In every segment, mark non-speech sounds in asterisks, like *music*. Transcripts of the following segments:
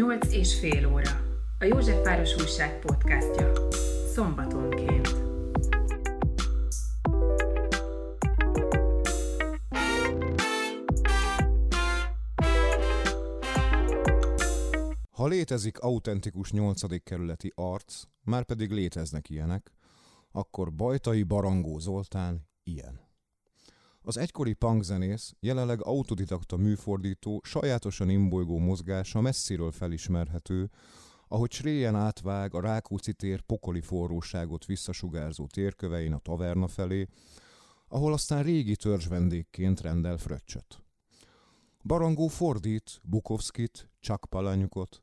Nyolc és fél óra. A Józsefváros Újság podcastja. Szombatonként. Ha létezik autentikus nyolcadik kerületi arc, már pedig léteznek ilyenek, akkor Bajtai Barangó Zoltán ilyen. Az egykori punkzenész, jelenleg autodidakta műfordító, sajátosan imbolygó mozgása messziről felismerhető, ahogy sréjen átvág a Rákóczi tér pokoli forróságot visszasugárzó térkövein a taverna felé, ahol aztán régi törzs vendégként rendel fröccsöt. Barangó fordít Bukovskit, Chuck Palanyukot,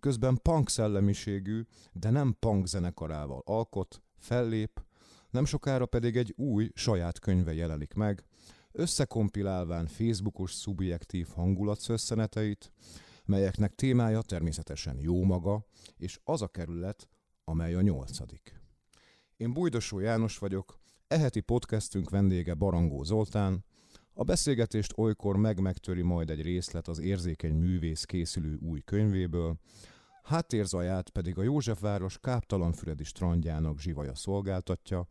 közben punk szellemiségű, de nem punk zenekarával alkot, fellép, nem sokára pedig egy új, saját könyve jelenik meg, összekompilálván Facebookos szubjektív hangulatszösszeneteit, melyeknek témája természetesen jó maga, és az a kerület, amely a nyolcadik. Én Bújdosó János vagyok, eheti podcastünk vendége Barangó Zoltán, a beszélgetést olykor meg-megtöri majd egy részlet az érzékeny művész készülő új könyvéből, háttérzaját pedig a Józsefváros káptalanfüredi strandjának zsivaja szolgáltatja,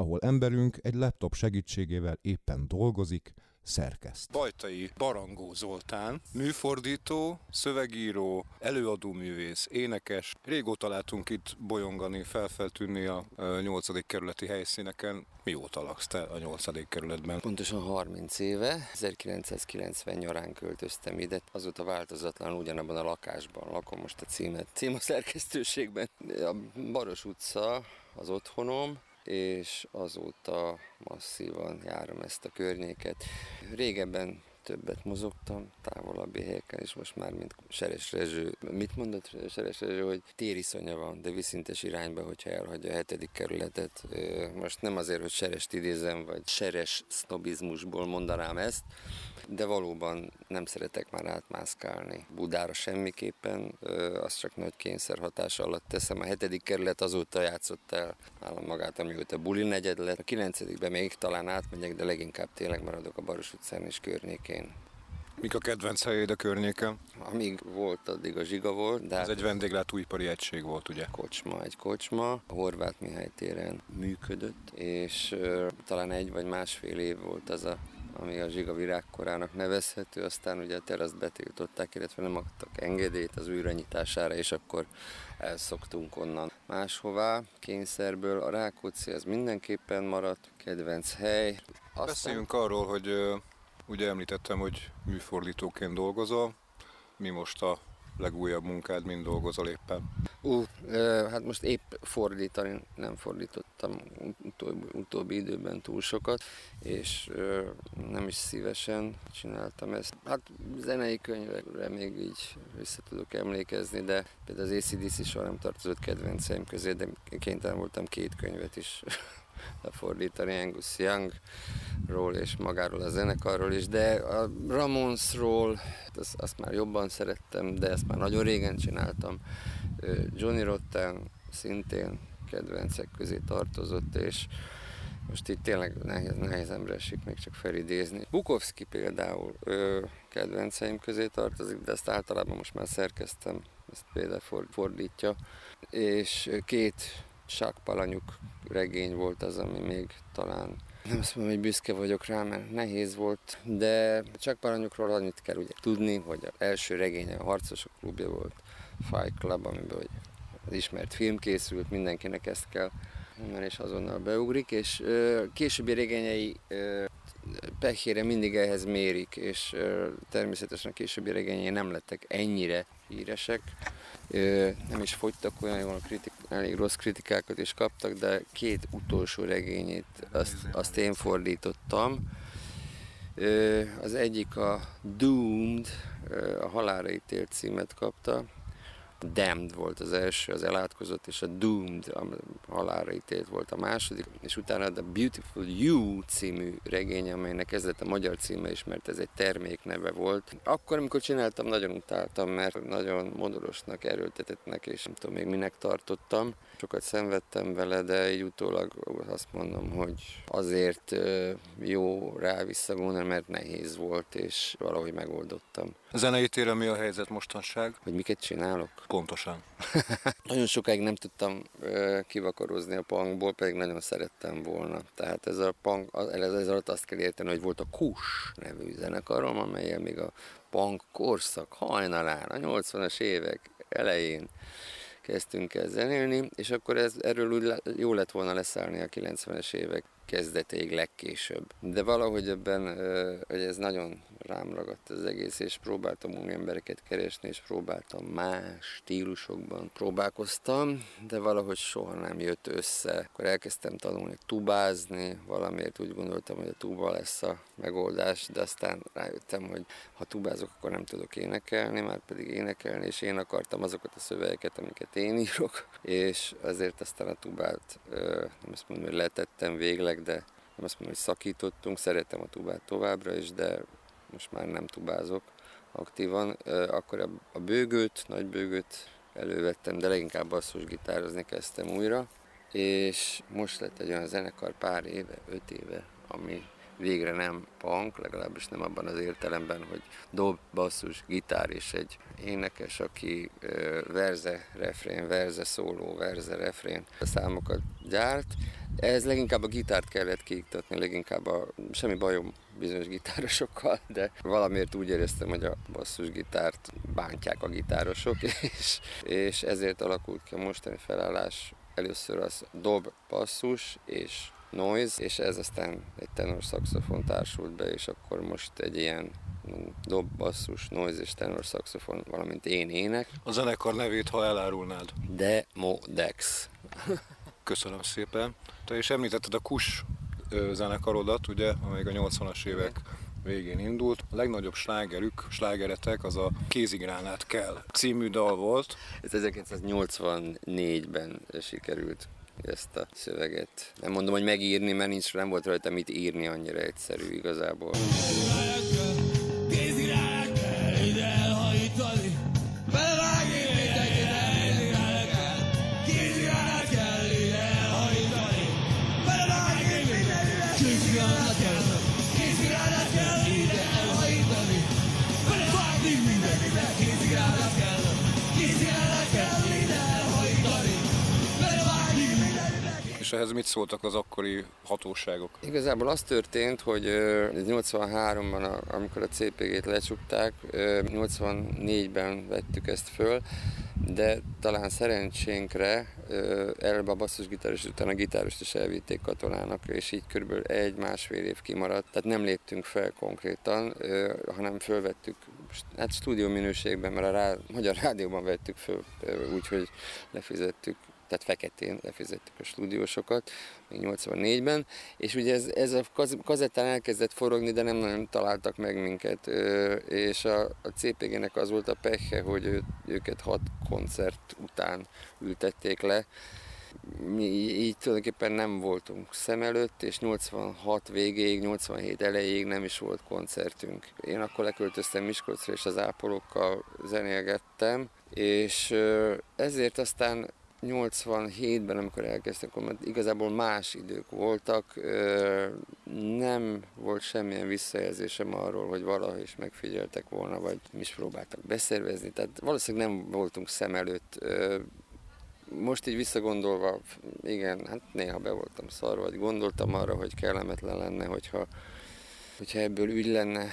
ahol emberünk egy laptop segítségével éppen dolgozik, szerkeszt. Bajtai Barangó Zoltán, műfordító, szövegíró, előadóművész, énekes. Régóta látunk itt bolyongani, felfeltűnni a 8. kerületi helyszíneken. Mióta laksz te a 8. kerületben? Pontosan 30 éve, 1990 nyarán költöztem ide. Azóta változatlan ugyanabban a lakásban lakom most a címet. Cím a szerkesztőségben. A Baros utca az otthonom, és azóta masszívan járom ezt a környéket. Régebben többet mozogtam, távolabbi helyeken, és most már, mint Seres Rezső. Mit mondott Seres Rezső, hogy tériszonya van, de viszintes irányba, hogyha elhagyja a hetedik kerületet. Most nem azért, hogy Serest idézem, vagy Seres sznobizmusból mondanám ezt, de valóban nem szeretek már átmászkálni Budára semmiképpen, azt csak nagy kényszer hatása alatt teszem. A hetedik kerület azóta játszott el nálam magát, amióta buli negyed lett. A kilencedikben még talán átmegyek, de leginkább tényleg maradok a Baros utcán és környékén. Mik a kedvenc helyéd a környéken? Amíg volt, addig a zsiga volt. De Ez hát egy vendéglátóipari egység volt, ugye? Kocsma, egy kocsma. A Horváth Mihály téren működött, és uh, talán egy vagy másfél év volt az a ami a zsiga virágkorának nevezhető, aztán ugye a teraszt betiltották, illetve nem adtak engedélyt az újranyitására, és akkor elszoktunk onnan máshová, kényszerből. A Rákóczi az mindenképpen maradt, kedvenc hely. Aztán... Beszéljünk arról, hogy ugye említettem, hogy műfordítóként dolgozol, mi most a legújabb munkád, mind dolgozol éppen? Ú, hát most épp fordítani nem fordítottam utóbbi, utóbbi időben túl sokat, és nem is szívesen csináltam ezt. Hát zenei könyvekre még így vissza tudok emlékezni, de például az ACDC soha nem tartozott kedvenceim közé, de kénytelen voltam két könyvet is lefordítani Angus Youngról és magáról a zenekarról is, de a Ramonsról azt, azt már jobban szerettem, de ezt már nagyon régen csináltam. Johnny Rotten szintén kedvencek közé tartozott, és most itt tényleg nehéz, nehezemre esik még csak felidézni. Bukowski például ő kedvenceim közé tartozik, de ezt általában most már szerkeztem, ezt például fordítja. És két sákpalanyuk regény volt az, ami még talán nem azt mondom, hogy büszke vagyok rá, mert nehéz volt, de csak paranyokról annyit kell ugye tudni, hogy az első regénye a Harcosok klubja volt, Fight Club, amiben az ismert film készült, mindenkinek ezt kell onnan és azonnal beugrik, és ö, későbbi regényei ö, pehére mindig ehhez mérik, és ö, természetesen a későbbi regényei nem lettek ennyire híresek. Nem is fogytak olyan jól, kritik, elég rossz kritikákat is kaptak, de két utolsó regényét azt, azt én fordítottam. Az egyik a Doomed, a halálra ítélt címet kapta, Damned volt az első, az elátkozott, és a Doomed, a halálra ítélt volt a második, és utána The Beautiful You című regény, amelynek ez lett a magyar címe is, mert ez egy termékneve volt. Akkor, amikor csináltam, nagyon utáltam, mert nagyon modorosnak, erőltetetnek, és nem tudom még minek tartottam, sokat szenvedtem vele, de így utólag azt mondom, hogy azért jó rá visszagondolni, mert nehéz volt, és valahogy megoldottam. Zenei téren mi a helyzet mostanság? Hogy miket csinálok? Pontosan. *laughs* nagyon sokáig nem tudtam kivakarozni a punkból, pedig nagyon szerettem volna. Tehát ez a punk, ez alatt azt kell érteni, hogy volt a Kus nevű zenekarom, amelyen még a punk korszak hajnalán, a 80-as évek elején kezdtünk el zenélni, és akkor ez, erről úgy jó lett volna leszállni a 90-es évek kezdetéig legkésőbb. De valahogy ebben, hogy ez nagyon rám ragadt az egész, és próbáltam új embereket keresni, és próbáltam más stílusokban próbálkoztam, de valahogy soha nem jött össze. Akkor elkezdtem tanulni tubázni, valamiért úgy gondoltam, hogy a tuba lesz a megoldás, de aztán rájöttem, hogy ha tubázok, akkor nem tudok énekelni, már pedig énekelni, és én akartam azokat a szövegeket, amiket én írok, és azért aztán a tubát, nem azt mondom, hogy letettem végleg, de nem azt mondom, hogy szakítottunk, szeretem a tubát továbbra is, de most már nem tubázok aktívan. Akkor a bőgőt, nagy bőgőt elővettem, de leginkább basszus gitározni kezdtem újra, és most lett egy olyan zenekar pár éve, öt éve, ami végre nem punk, legalábbis nem abban az értelemben, hogy dob, basszus, gitár és egy énekes, aki verze, refrén, verze, szóló, verze, refrén a számokat gyárt. Ez leginkább a gitárt kellett kiiktatni, leginkább a semmi bajom bizonyos gitárosokkal, de valamiért úgy éreztem, hogy a basszusgitárt bántják a gitárosok, *laughs* és, és ezért alakult ki a mostani felállás. Először az dob, basszus és noise, és ez aztán egy tenor szaxofon társult be, és akkor most egy ilyen dob, basszus, noise és tenor szaxofon, valamint én ének. A zenekar nevét, ha elárulnád. Demo Dex. *laughs* Köszönöm szépen. Te is említetted a Kus zenekarodat, ugye, amelyik a 80-as évek végén indult. A legnagyobb slágerük, slágeretek az a Kézigránát kell című dal volt. Ez 1984-ben sikerült ezt a szöveget. Nem mondom, hogy megírni, mert nincs, nem volt rajta mit írni, annyira egyszerű igazából. És ehhez mit szóltak az akkori hatóságok? Igazából az történt, hogy 83-ban, amikor a CPG-t lecsukták, 84-ben vettük ezt föl, de talán szerencsénkre előbb a basszusgitáros után a gitárost is elvitték katonának, és így körülbelül egy-másfél év kimaradt. Tehát nem léptünk fel konkrétan, hanem fölvettük, hát stúdió minőségben, mert a rá, Magyar Rádióban vettük föl, úgyhogy lefizettük tehát feketén lefizettük a stúdiósokat, még 84-ben, és ugye ez, ez a kazettán elkezdett forogni, de nem nagyon találtak meg minket, és a, a CPG-nek az volt a pehe, hogy ő, őket hat koncert után ültették le, mi így tulajdonképpen nem voltunk szem előtt, és 86 végéig, 87 elejéig nem is volt koncertünk. Én akkor leköltöztem Miskolcra, és az ápolókkal zenélgettem, és ezért aztán 87-ben, amikor elkezdtek, akkor igazából más idők voltak, nem volt semmilyen visszajelzésem arról, hogy valaha is megfigyeltek volna, vagy mi is próbáltak beszervezni, tehát valószínűleg nem voltunk szem előtt. Most így visszagondolva, igen, hát néha be voltam szarva, vagy gondoltam arra, hogy kellemetlen lenne, hogyha hogyha ebből ügy lenne.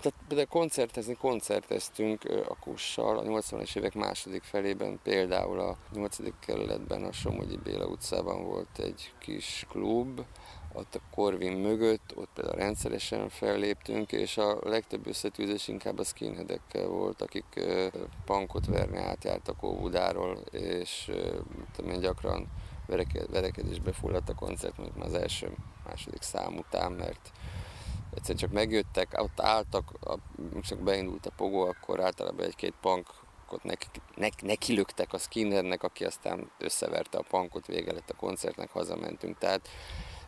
Tehát de koncertezni koncerteztünk a Kussal a 80-es évek második felében, például a 8. kerületben, a Somogyi Béla utcában volt egy kis klub, ott a Korvin mögött, ott például rendszeresen felléptünk, és a legtöbb összetűzés inkább a skinheadekkel volt, akik pankot verni átjártak Óbudáról, és tudom gyakran verekedésbe fulladt a koncert, mondjuk az első, második szám után, mert egyszerűen csak megjöttek, ott álltak, csak beindult a pogó, akkor általában egy-két punkot neki, ne, nekilöktek a skinheadnek, aki aztán összeverte a punkot, vége lett a koncertnek, hazamentünk. Tehát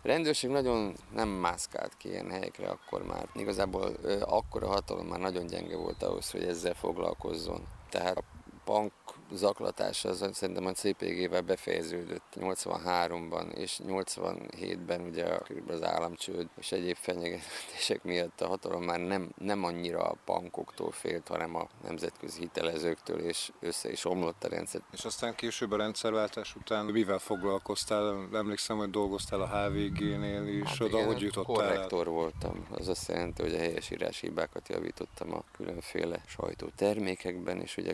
rendőrség nagyon nem mászkált ki ilyen helyekre akkor már. Igazából akkor a hatalom már nagyon gyenge volt ahhoz, hogy ezzel foglalkozzon. Tehát a punk zaklatás az szerintem a CPG-vel befejeződött 83-ban, és 87-ben ugye az államcsőd és egyéb fenyegetések miatt a hatalom már nem, nem annyira a bankoktól félt, hanem a nemzetközi hitelezőktől, és össze is omlott a rendszer. És aztán később a rendszerváltás után mivel foglalkoztál? Emlékszem, hogy dolgoztál a HVG-nél is, hát oda igen, hogy jutottál korrektor el? voltam. Az azt jelenti, hogy a helyesírási hibákat javítottam a különféle sajtótermékekben, és ugye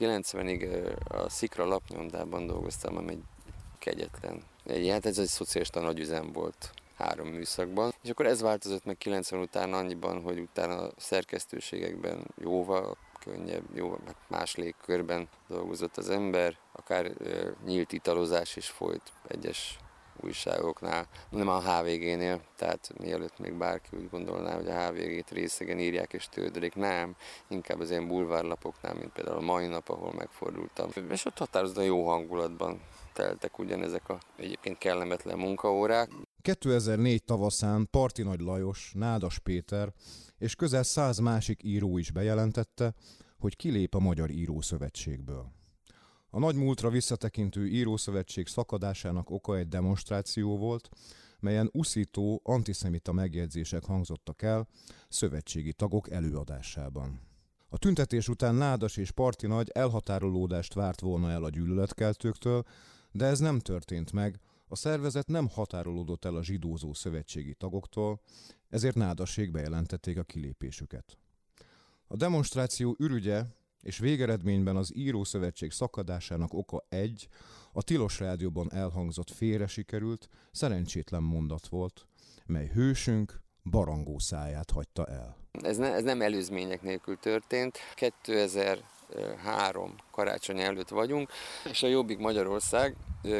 90-ig a Szikra lapnyomdában dolgoztam, ami egy kegyetlen. Egy, hát ez egy szociálista nagyüzem volt három műszakban. És akkor ez változott meg 90 után annyiban, hogy utána a szerkesztőségekben jóval könnyebb, jó, más légkörben dolgozott az ember, akár ö, nyílt italozás is folyt egyes újságoknál, nem a HVG-nél, tehát mielőtt még bárki úgy gondolná, hogy a HVG-t részegen írják és tődölik, nem, inkább az ilyen bulvárlapoknál, mint például a mai nap, ahol megfordultam. És ott határozottan jó hangulatban teltek ugyanezek a egyébként kellemetlen munkaórák. 2004 tavaszán Parti Nagy Lajos, Nádas Péter és közel száz másik író is bejelentette, hogy kilép a Magyar Írószövetségből. A nagy múltra visszatekintő írószövetség szakadásának oka egy demonstráció volt, melyen uszító antiszemita megjegyzések hangzottak el szövetségi tagok előadásában. A tüntetés után Nádas és Parti Nagy elhatárolódást várt volna el a gyűlöletkeltőktől, de ez nem történt meg, a szervezet nem határolódott el a zsidózó szövetségi tagoktól, ezért nádaség bejelentették a kilépésüket. A demonstráció ürügye és végeredményben az írószövetség szakadásának oka egy, a Tilos Rádióban elhangzott félre sikerült, szerencsétlen mondat volt, mely hősünk barangó száját hagyta el. Ez, ne, ez nem előzmények nélkül történt. 2003 karácsony előtt vagyunk, és a Jobbik Magyarország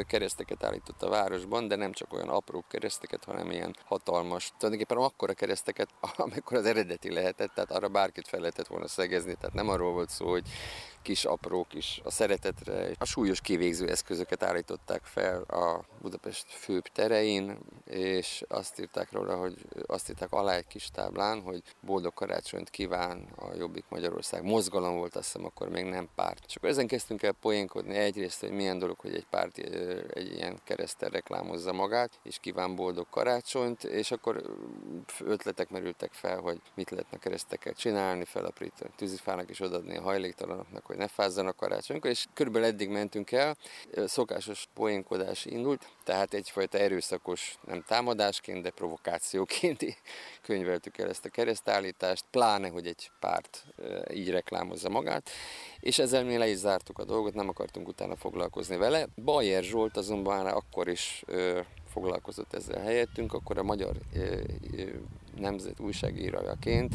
kereszteket állított a városban, de nem csak olyan apró kereszteket, hanem ilyen hatalmas, tulajdonképpen akkora kereszteket, *laughs* amikor az eredeti lehetett, tehát arra bárkit fel lehetett volna szegezni, tehát nem arról volt szó, hogy kis apró kis a szeretetre, a súlyos kivégző eszközöket állították fel a Budapest főbb terein, és azt írták róla, hogy azt írták alá egy kis táblán, hogy boldog karácsonyt kíván a Jobbik Magyarország. Mozgalom volt, azt hiszem, akkor még nem párt. És ezen kezdtünk el poénkodni egyrészt, hogy milyen dolog, hogy egy párt egy ilyen keresztel reklámozza magát, és kíván boldog karácsonyt, és akkor ötletek merültek fel, hogy mit lehetne kereszteket csinálni, felaprítani tűzifának és odaadni a hajléktalanoknak, hogy ne fázzanak karácsonykor, és körülbelül eddig mentünk el, szokásos poénkodás indult, tehát egyfajta erőszakos, nem támadásként, de provokációként *laughs* könyveltük el ezt a keresztállítást, pláne, hogy egy párt így reklámozza magát, és ezzel mi le is zártuk a dolgot, nem akartunk utána foglalkozni vele. Bajer Zsolt azonban akkor is foglalkozott ezzel helyettünk, akkor a magyar nemzet újságírójaként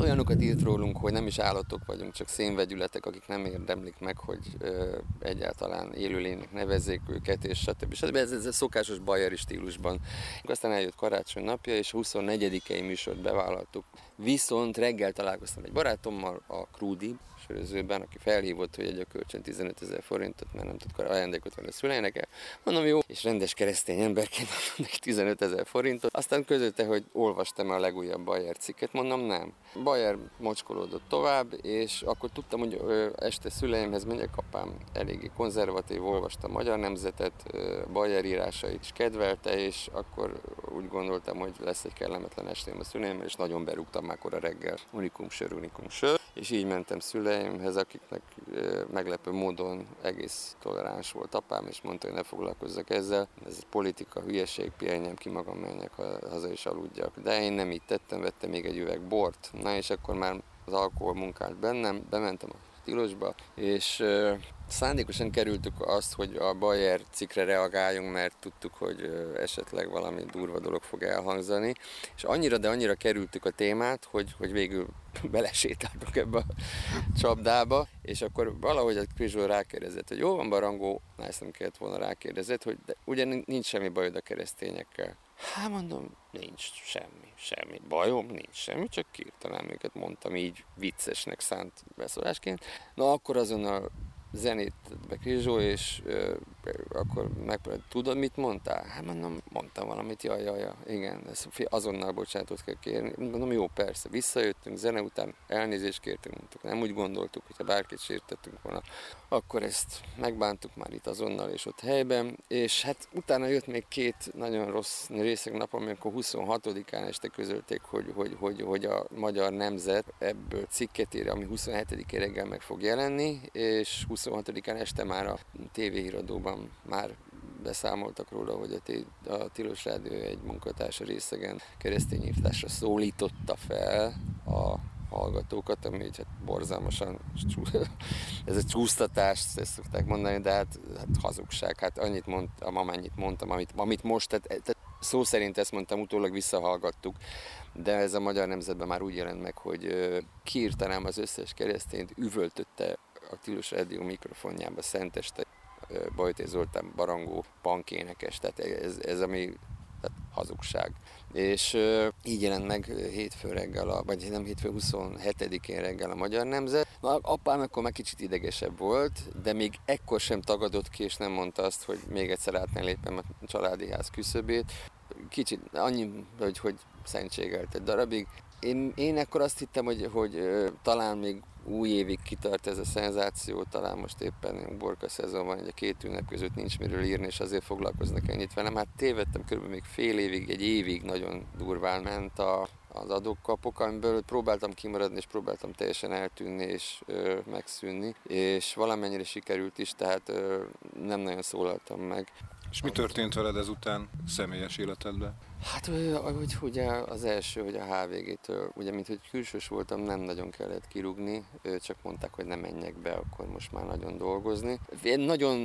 olyanokat írt rólunk, hogy nem is állatok vagyunk, csak szénvegyületek, akik nem érdemlik meg, hogy ö, egyáltalán élőlénynek nevezzék őket, és stb. stb. Ez, ez a szokásos bajeri stílusban. Aztán eljött karácsony napja, és 24-i műsort bevállaltuk. Viszont reggel találkoztam egy barátommal, a Krúdi, sörözőben, aki felhívott, hogy egy a kölcsön 15 ezer forintot, mert nem tud ajándékot venni a szüleinek. Mondom, jó, és rendes keresztény emberként adom neki 15 ezer forintot. Aztán közölte, hogy olvastam a legújabb Bayer cikket, mondom, nem. Bayer mocskolódott tovább, és akkor tudtam, hogy este szüleimhez megyek, apám eléggé konzervatív, olvasta a magyar nemzetet, Bayer írásait is kedvelte, és akkor úgy gondoltam, hogy lesz egy kellemetlen estém a szüleimmel, és nagyon berúgtam már a reggel. Unikum sör, unikum sör. És így mentem szüleimhez, akiknek meglepő módon egész toleráns volt apám, és mondta, hogy ne foglalkozzak ezzel. Ez politika, hülyeség, pihenjem ki magam, menjek haza és aludjak. De én nem így tettem, vettem még egy üveg bort. Na és akkor már az alkohol munkált bennem, bementem a tilosba, és Szándékosan kerültük azt, hogy a Bayer cikkre reagáljunk, mert tudtuk, hogy esetleg valami durva dolog fog elhangzani, és annyira, de annyira kerültük a témát, hogy, hogy végül *laughs* belesétáltunk ebbe a csapdába, és akkor valahogy a Krizsó rákérdezett, hogy jó van Barangó, ezt nem kellett volna rákérdezett, hogy de ugye nincs semmi bajod a keresztényekkel. Hát mondom, nincs semmi, semmi bajom, nincs semmi, csak kirtalán őket mondtam így viccesnek szánt beszólásként. Na akkor azonnal zenét be és akkor meg, tudod, mit mondtál? Hát mondom, mondtam valamit, jaj, jaj, jaj, igen, ez azonnal bocsánatot kell kérni. Mondom, jó, persze, visszajöttünk, zene után elnézést kértünk, mondtuk, nem úgy gondoltuk, hogyha bárkit sértettünk volna, akkor ezt megbántuk már itt azonnal és ott helyben, és hát utána jött még két nagyon rossz részeg nap, amikor 26-án este közölték, hogy, hogy, hogy, hogy a magyar nemzet ebből cikket ír, ami 27 reggel meg fog jelenni, és 26-án este már a tévéhíradóban már beszámoltak róla, hogy a, T- a Tilos Rádió egy munkatársa részegen keresztényírtásra szólította fel a hallgatókat, ami hát borzalmasan *laughs* ez egy csúsztatás, ezt szokták mondani, de hát, hát hazugság. Hát annyit mondtam, amennyit mondtam, amit, amit most, tehát, tehát szó szerint ezt mondtam, utólag visszahallgattuk, de ez a magyar nemzetben már úgy jelent meg, hogy kiírtanám az összes keresztényt, üvöltötte a Tilos Rádió mikrofonjába szenteste Bajté Zoltán barangó pankénekes, tehát ez, ez ami tehát hazugság. És uh, így jelent meg hétfő reggel, a, vagy nem hétfő 27-én reggel a Magyar Nemzet. Na, apám akkor már kicsit idegesebb volt, de még ekkor sem tagadott ki, és nem mondta azt, hogy még egyszer át ne lépem a családi ház küszöbét. Kicsit annyi, hogy, hogy szentségelt egy darabig. Én, én akkor azt hittem, hogy, hogy uh, talán még új évig kitart ez a szenzáció, talán most éppen borka szezon van, a két ünnep között nincs miről írni, és azért foglalkoznak ennyit velem. Hát tévedtem, körülbelül még fél évig, egy évig nagyon durván ment a, az adókapok, amiből próbáltam kimaradni, és próbáltam teljesen eltűnni és ö, megszűnni, és valamennyire sikerült is, tehát ö, nem nagyon szólaltam meg. És mi történt veled ezután személyes életedben? Hát, hogy ugye az első, hogy a HVG-től, ugye, mint hogy külsős voltam, nem nagyon kellett kirúgni, csak mondták, hogy nem menjek be, akkor most már nagyon dolgozni. Én nagyon,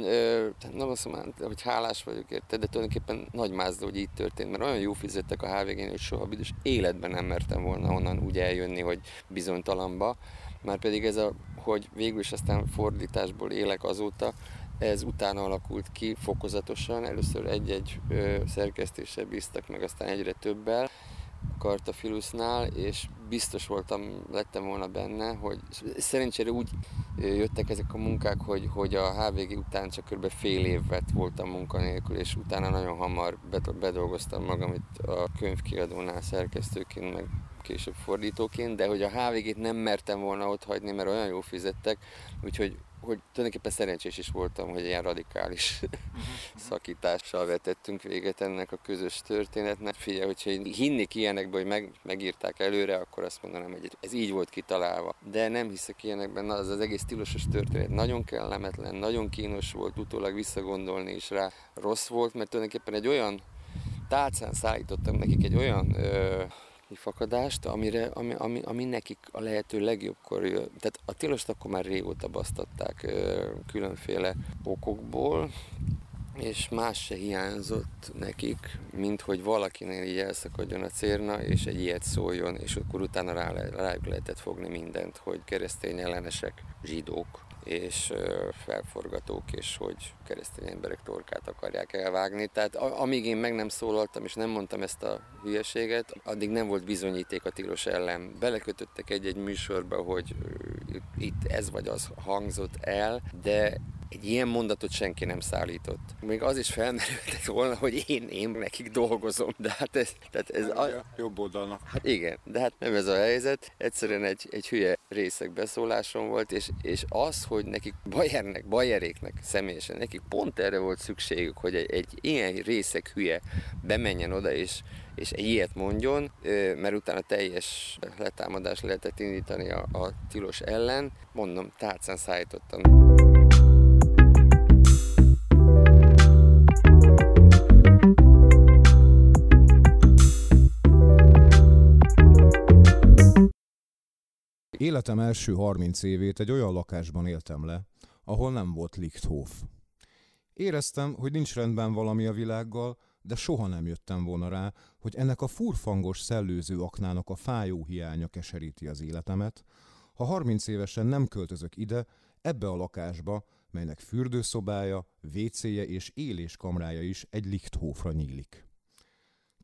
nem azt mondom, hogy hálás vagyok érte, de tulajdonképpen nagy mázdó, hogy így történt, mert olyan jó fizettek a HVG-n, hogy soha büdös életben nem mertem volna onnan úgy eljönni, hogy bizonytalanba. Már pedig ez a, hogy végül is aztán fordításból élek azóta, ez utána alakult ki fokozatosan, először egy-egy szerkesztéssel bíztak meg, aztán egyre többel, Kartafilusnál, és biztos voltam, lettem volna benne, hogy szerencsére úgy jöttek ezek a munkák, hogy, hogy a HVG után csak kb. fél évet voltam munkanélkül, és utána nagyon hamar bedolgoztam magam itt a könyvkiadónál szerkesztőként, meg később fordítóként, de hogy a HVG-t nem mertem volna ott hagyni, mert olyan jó fizettek, úgyhogy hogy tulajdonképpen szerencsés is voltam, hogy ilyen radikális *laughs* szakítással vetettünk véget ennek a közös történetnek. Figyelj, hogyha én hinnék ilyenekben, hogy meg, megírták előre, akkor azt mondanám, hogy ez így volt kitalálva. De nem hiszek ilyenekben, az az egész stílusos történet nagyon kellemetlen, nagyon kínos volt, utólag visszagondolni is rá rossz volt, mert tulajdonképpen egy olyan tálcán szállítottam nekik egy olyan ö, kifakadást, amire, ami, ami, ami nekik a lehető legjobbkor jön. Tehát a tilost akkor már régóta basztatták különféle okokból, és más se hiányzott nekik, mint hogy valakinél így elszakadjon a cérna, és egy ilyet szóljon, és akkor utána rá, rájuk lehetett fogni mindent, hogy keresztény ellenesek, zsidók, és felforgatók, és hogy keresztény emberek torkát akarják elvágni. Tehát amíg én meg nem szólaltam, és nem mondtam ezt a hülyeséget, addig nem volt bizonyíték a tilos ellen. Belekötöttek egy-egy műsorba, hogy itt ez vagy az hangzott el, de egy ilyen mondatot senki nem szállított. Még az is felmerült volna, hogy én, én nekik dolgozom, de hát ez... Tehát ez a, jobb oldalnak. Hát igen, de hát nem ez a helyzet. Egyszerűen egy, egy hülye részek beszólásom volt, és, és az, hogy nekik Bayernek, Bayeréknek személyesen, nekik pont erre volt szükségük, hogy egy, egy ilyen részek hülye bemenjen oda, és, és egy ilyet mondjon, mert utána teljes letámadást lehetett indítani a, a tilos ellen. Mondom, tárcán szállítottam. Életem első 30 évét egy olyan lakásban éltem le, ahol nem volt Lichthof. Éreztem, hogy nincs rendben valami a világgal, de soha nem jöttem volna rá, hogy ennek a furfangos szellőző aknának a fájó hiánya keseríti az életemet, ha 30 évesen nem költözök ide, ebbe a lakásba, melynek fürdőszobája, vécéje és éléskamrája is egy Lichthofra nyílik.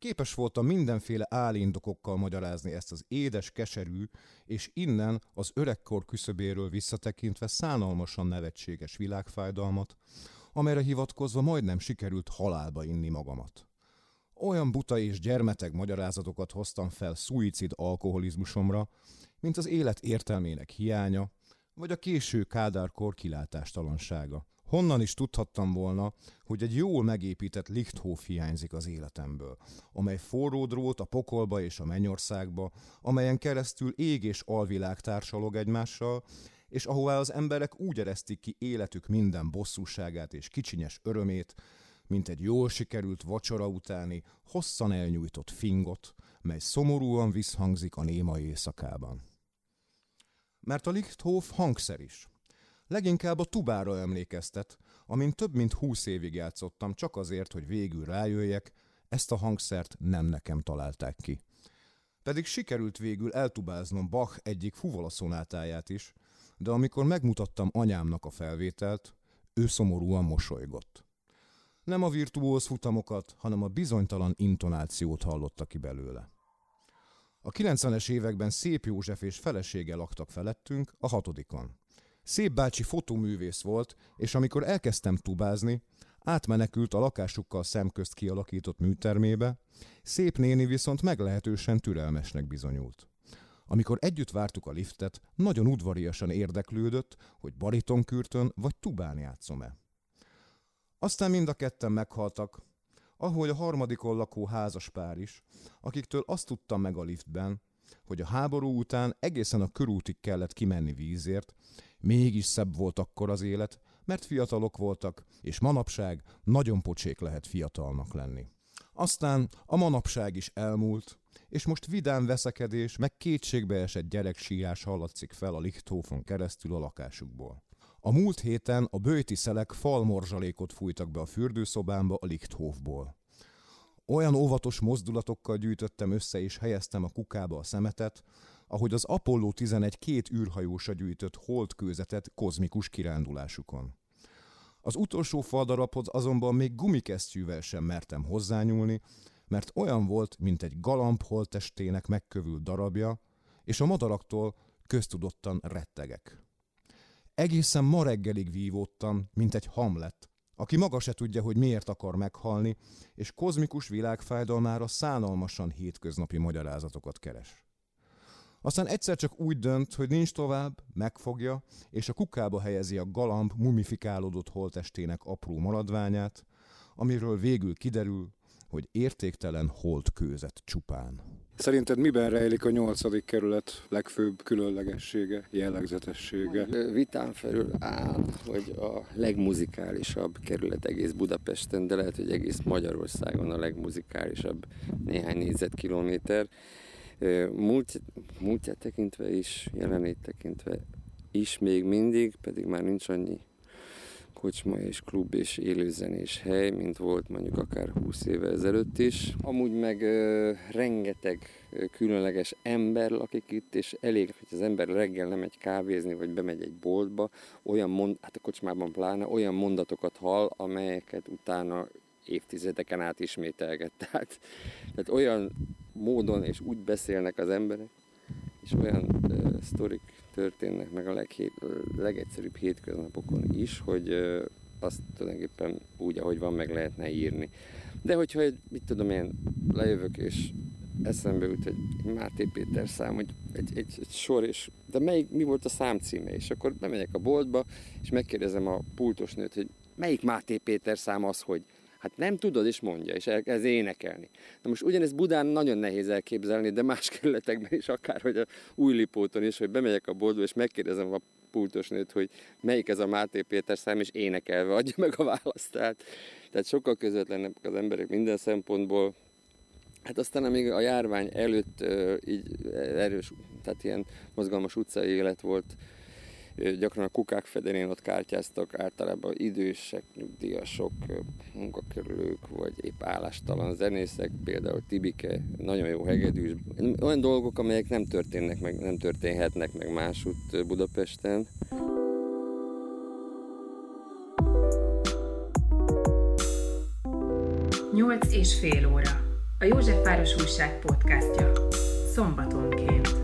Képes voltam mindenféle állindokokkal magyarázni ezt az édes, keserű, és innen az öregkor küszöbéről visszatekintve szánalmasan nevetséges világfájdalmat, amelyre hivatkozva majdnem sikerült halálba inni magamat. Olyan buta és gyermeteg magyarázatokat hoztam fel szuicid alkoholizmusomra, mint az élet értelmének hiánya, vagy a késő kádárkor kilátástalansága. Honnan is tudhattam volna, hogy egy jól megépített Lichthof hiányzik az életemből, amely forró drót a pokolba és a mennyországba, amelyen keresztül ég és alvilág társalog egymással, és ahová az emberek úgy eresztik ki életük minden bosszúságát és kicsinyes örömét, mint egy jól sikerült vacsora utáni, hosszan elnyújtott fingot, mely szomorúan visszhangzik a néma éjszakában. Mert a Lichthof hangszer is. Leginkább a tubára emlékeztet, amin több mint húsz évig játszottam, csak azért, hogy végül rájöjjek, ezt a hangszert nem nekem találták ki. Pedig sikerült végül eltubáznom Bach egyik fuvolaszonátáját is, de amikor megmutattam anyámnak a felvételt, ő szomorúan mosolygott. Nem a virtuóz futamokat, hanem a bizonytalan intonációt hallotta ki belőle. A 90-es években Szép József és felesége laktak felettünk, a hatodikon. Szép bácsi fotóművész volt, és amikor elkezdtem tubázni, átmenekült a lakásukkal szemközt kialakított műtermébe, szép néni viszont meglehetősen türelmesnek bizonyult. Amikor együtt vártuk a liftet, nagyon udvariasan érdeklődött, hogy baritonkürtön vagy tubán játszom-e. Aztán mind a ketten meghaltak, ahogy a harmadikon lakó házas pár is, akiktől azt tudtam meg a liftben, hogy a háború után egészen a körútig kellett kimenni vízért, mégis szebb volt akkor az élet, mert fiatalok voltak, és manapság nagyon pocsék lehet fiatalnak lenni. Aztán a manapság is elmúlt, és most vidám veszekedés, meg kétségbeesett gyereksírás hallatszik fel a Lichthofon keresztül a lakásukból. A múlt héten a bőti szelek falmorzsalékot fújtak be a fürdőszobámba a Lichthofból. Olyan óvatos mozdulatokkal gyűjtöttem össze és helyeztem a kukába a szemetet, ahogy az Apollo 11 két űrhajósa gyűjtött holdkőzetet kozmikus kirándulásukon. Az utolsó faldarabhoz azonban még gumikesztyűvel sem mertem hozzányúlni, mert olyan volt, mint egy galamb holttestének megkövült darabja, és a madaraktól köztudottan rettegek. Egészen ma reggelig vívódtam, mint egy hamlet, aki maga se tudja, hogy miért akar meghalni, és kozmikus világfájdalmára szánalmasan hétköznapi magyarázatokat keres. Aztán egyszer csak úgy dönt, hogy nincs tovább, megfogja, és a kukába helyezi a galamb mumifikálódott holtestének apró maradványát, amiről végül kiderül, hogy értéktelen kőzet csupán. Szerinted miben rejlik a nyolcadik kerület legfőbb különlegessége, jellegzetessége? Vitán felül áll, hogy a legmuzikálisabb kerület egész Budapesten, de lehet, hogy egész Magyarországon a legmuzikálisabb néhány négyzetkilométer. Múlt, múltját tekintve is, jelenét tekintve is még mindig, pedig már nincs annyi kocsma és klub és élőzenés hely, mint volt mondjuk akár 20 évvel ezelőtt is. Amúgy meg ö, rengeteg ö, különleges ember lakik itt, és elég, hogy az ember reggel nem megy kávézni, vagy bemegy egy boltba, olyan mond, hát a kocsmában pláne olyan mondatokat hall, amelyeket utána évtizedeken át ismételget. *laughs* Tehát, tehát olyan módon és úgy beszélnek az emberek, és olyan ö, sztorik történnek meg a leghét, legegyszerűbb hétköznapokon is, hogy azt tulajdonképpen úgy, ahogy van, meg lehetne írni. De hogyha egy, mit tudom én, lejövök és eszembe jut egy Máté Péter szám, hogy egy, egy, egy sor, és de melyik, mi volt a szám címe? És akkor bemegyek a boltba, és megkérdezem a pultos nőt, hogy melyik Máté Péter szám az, hogy Hát nem tudod, és mondja, és elkezd énekelni. Na most ugyanezt Budán nagyon nehéz elképzelni, de más kerületekben is, akár hogy a Újlipóton is, hogy bemegyek a boltba, és megkérdezem a pultosnőt, hogy melyik ez a Máté Péter szám, és énekelve adja meg a választ. Tehát, tehát sokkal közvetlenek az emberek minden szempontból. Hát aztán amíg a járvány előtt így erős, tehát ilyen mozgalmas utcai élet volt, gyakran a kukák fedérén ott kártyáztak, általában idősek, nyugdíjasok, munkakerülők, vagy épp állástalan zenészek, például Tibike, nagyon jó hegedűs, olyan dolgok, amelyek nem történnek meg, nem történhetnek meg másút Budapesten. Nyolc és fél óra. A József Város Újság podcastja. Szombatonként.